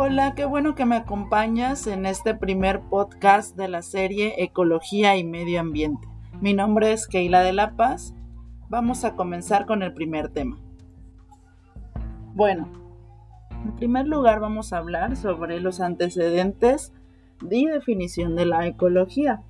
Hola, qué bueno que me acompañas en este primer podcast de la serie Ecología y Medio Ambiente. Mi nombre es Keila de la Paz. Vamos a comenzar con el primer tema. Bueno, en primer lugar vamos a hablar sobre los antecedentes y definición de la ecología.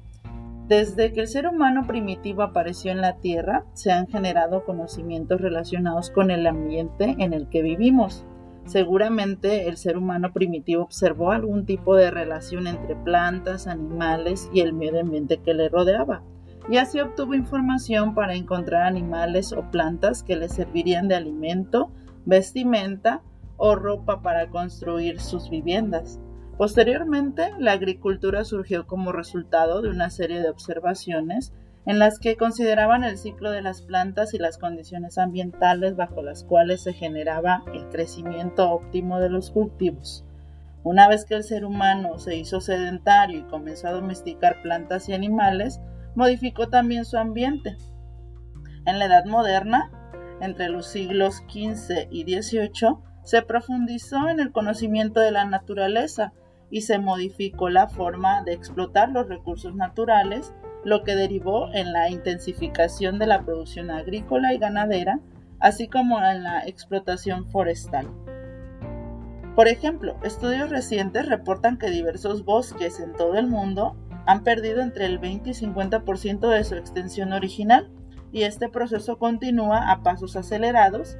Desde que el ser humano primitivo apareció en la Tierra, se han generado conocimientos relacionados con el ambiente en el que vivimos. Seguramente el ser humano primitivo observó algún tipo de relación entre plantas, animales y el medio ambiente que le rodeaba, y así obtuvo información para encontrar animales o plantas que le servirían de alimento, vestimenta o ropa para construir sus viviendas. Posteriormente, la agricultura surgió como resultado de una serie de observaciones en las que consideraban el ciclo de las plantas y las condiciones ambientales bajo las cuales se generaba el crecimiento óptimo de los cultivos. Una vez que el ser humano se hizo sedentario y comenzó a domesticar plantas y animales, modificó también su ambiente. En la Edad Moderna, entre los siglos XV y XVIII, se profundizó en el conocimiento de la naturaleza y se modificó la forma de explotar los recursos naturales, lo que derivó en la intensificación de la producción agrícola y ganadera, así como en la explotación forestal. Por ejemplo, estudios recientes reportan que diversos bosques en todo el mundo han perdido entre el 20 y 50% de su extensión original y este proceso continúa a pasos acelerados.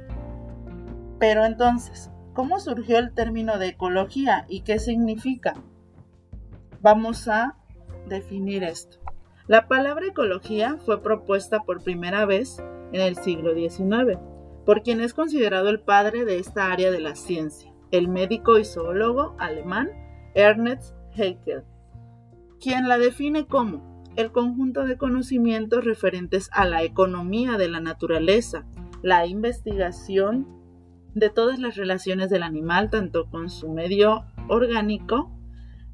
Pero entonces, ¿Cómo surgió el término de ecología y qué significa? Vamos a definir esto. La palabra ecología fue propuesta por primera vez en el siglo XIX por quien es considerado el padre de esta área de la ciencia, el médico y zoólogo alemán Ernst Haeckel, quien la define como el conjunto de conocimientos referentes a la economía de la naturaleza, la investigación de todas las relaciones del animal, tanto con su medio orgánico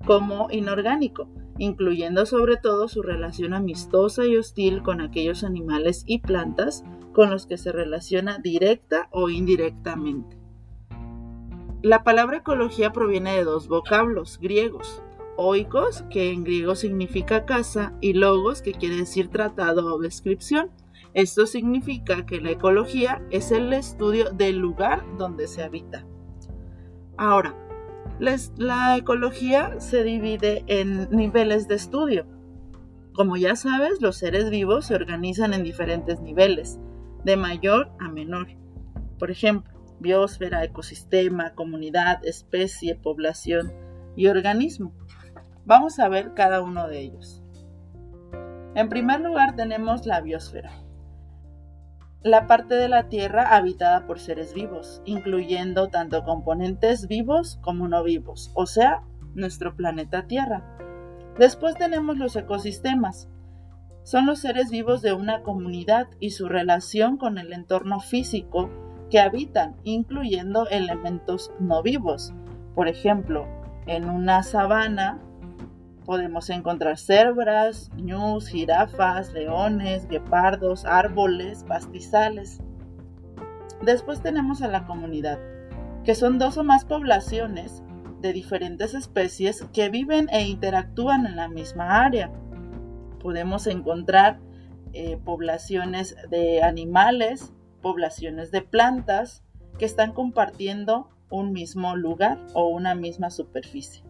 como inorgánico, incluyendo sobre todo su relación amistosa y hostil con aquellos animales y plantas con los que se relaciona directa o indirectamente. La palabra ecología proviene de dos vocablos griegos, oikos, que en griego significa casa, y logos, que quiere decir tratado o descripción. Esto significa que la ecología es el estudio del lugar donde se habita. Ahora, la ecología se divide en niveles de estudio. Como ya sabes, los seres vivos se organizan en diferentes niveles, de mayor a menor. Por ejemplo, biosfera, ecosistema, comunidad, especie, población y organismo. Vamos a ver cada uno de ellos. En primer lugar tenemos la biosfera la parte de la Tierra habitada por seres vivos, incluyendo tanto componentes vivos como no vivos, o sea, nuestro planeta Tierra. Después tenemos los ecosistemas. Son los seres vivos de una comunidad y su relación con el entorno físico que habitan, incluyendo elementos no vivos. Por ejemplo, en una sabana Podemos encontrar cebras, ñus, jirafas, leones, guepardos, árboles, pastizales. Después tenemos a la comunidad, que son dos o más poblaciones de diferentes especies que viven e interactúan en la misma área. Podemos encontrar eh, poblaciones de animales, poblaciones de plantas que están compartiendo un mismo lugar o una misma superficie.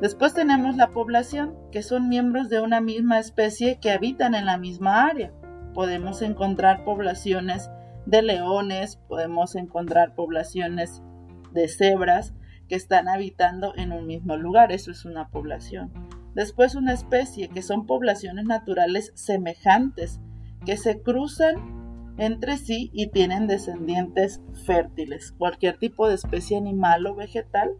Después tenemos la población, que son miembros de una misma especie que habitan en la misma área. Podemos encontrar poblaciones de leones, podemos encontrar poblaciones de cebras que están habitando en un mismo lugar, eso es una población. Después una especie, que son poblaciones naturales semejantes, que se cruzan entre sí y tienen descendientes fértiles. Cualquier tipo de especie animal o vegetal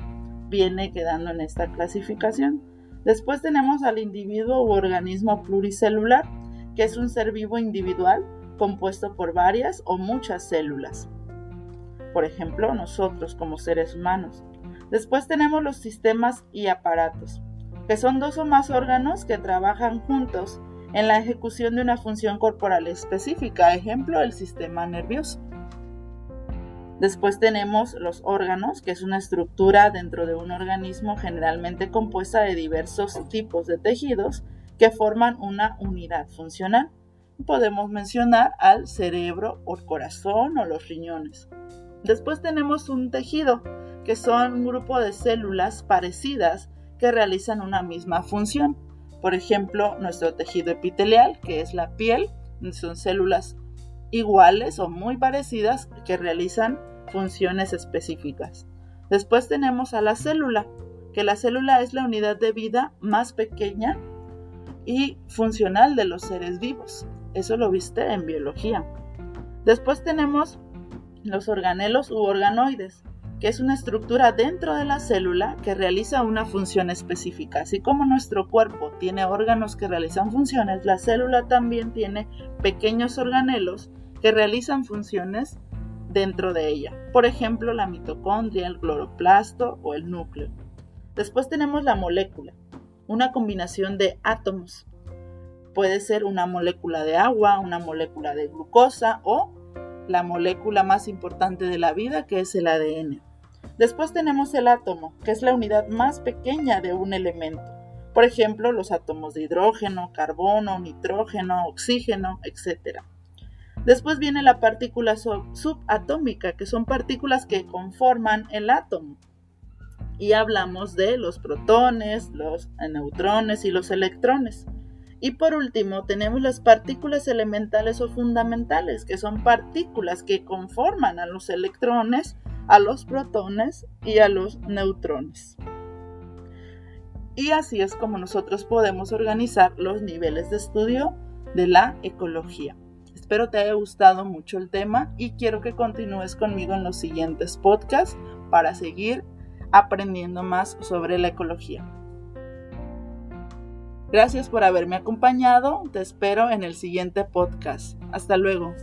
viene quedando en esta clasificación. Después tenemos al individuo u organismo pluricelular, que es un ser vivo individual compuesto por varias o muchas células. Por ejemplo, nosotros como seres humanos. Después tenemos los sistemas y aparatos, que son dos o más órganos que trabajan juntos en la ejecución de una función corporal específica, ejemplo, el sistema nervioso. Después tenemos los órganos, que es una estructura dentro de un organismo generalmente compuesta de diversos tipos de tejidos que forman una unidad funcional. Podemos mencionar al cerebro o corazón o los riñones. Después tenemos un tejido, que son un grupo de células parecidas que realizan una misma función. Por ejemplo, nuestro tejido epitelial, que es la piel, son células iguales o muy parecidas que realizan funciones específicas. Después tenemos a la célula, que la célula es la unidad de vida más pequeña y funcional de los seres vivos. Eso lo viste en biología. Después tenemos los organelos u organoides, que es una estructura dentro de la célula que realiza una función específica. Así como nuestro cuerpo tiene órganos que realizan funciones, la célula también tiene pequeños organelos que realizan funciones dentro de ella. Por ejemplo, la mitocondria, el cloroplasto o el núcleo. Después tenemos la molécula, una combinación de átomos. Puede ser una molécula de agua, una molécula de glucosa o la molécula más importante de la vida que es el ADN. Después tenemos el átomo, que es la unidad más pequeña de un elemento. Por ejemplo, los átomos de hidrógeno, carbono, nitrógeno, oxígeno, etc. Después viene la partícula subatómica, que son partículas que conforman el átomo. Y hablamos de los protones, los neutrones y los electrones. Y por último, tenemos las partículas elementales o fundamentales, que son partículas que conforman a los electrones a los protones y a los neutrones. Y así es como nosotros podemos organizar los niveles de estudio de la ecología. Espero te haya gustado mucho el tema y quiero que continúes conmigo en los siguientes podcasts para seguir aprendiendo más sobre la ecología. Gracias por haberme acompañado. Te espero en el siguiente podcast. Hasta luego.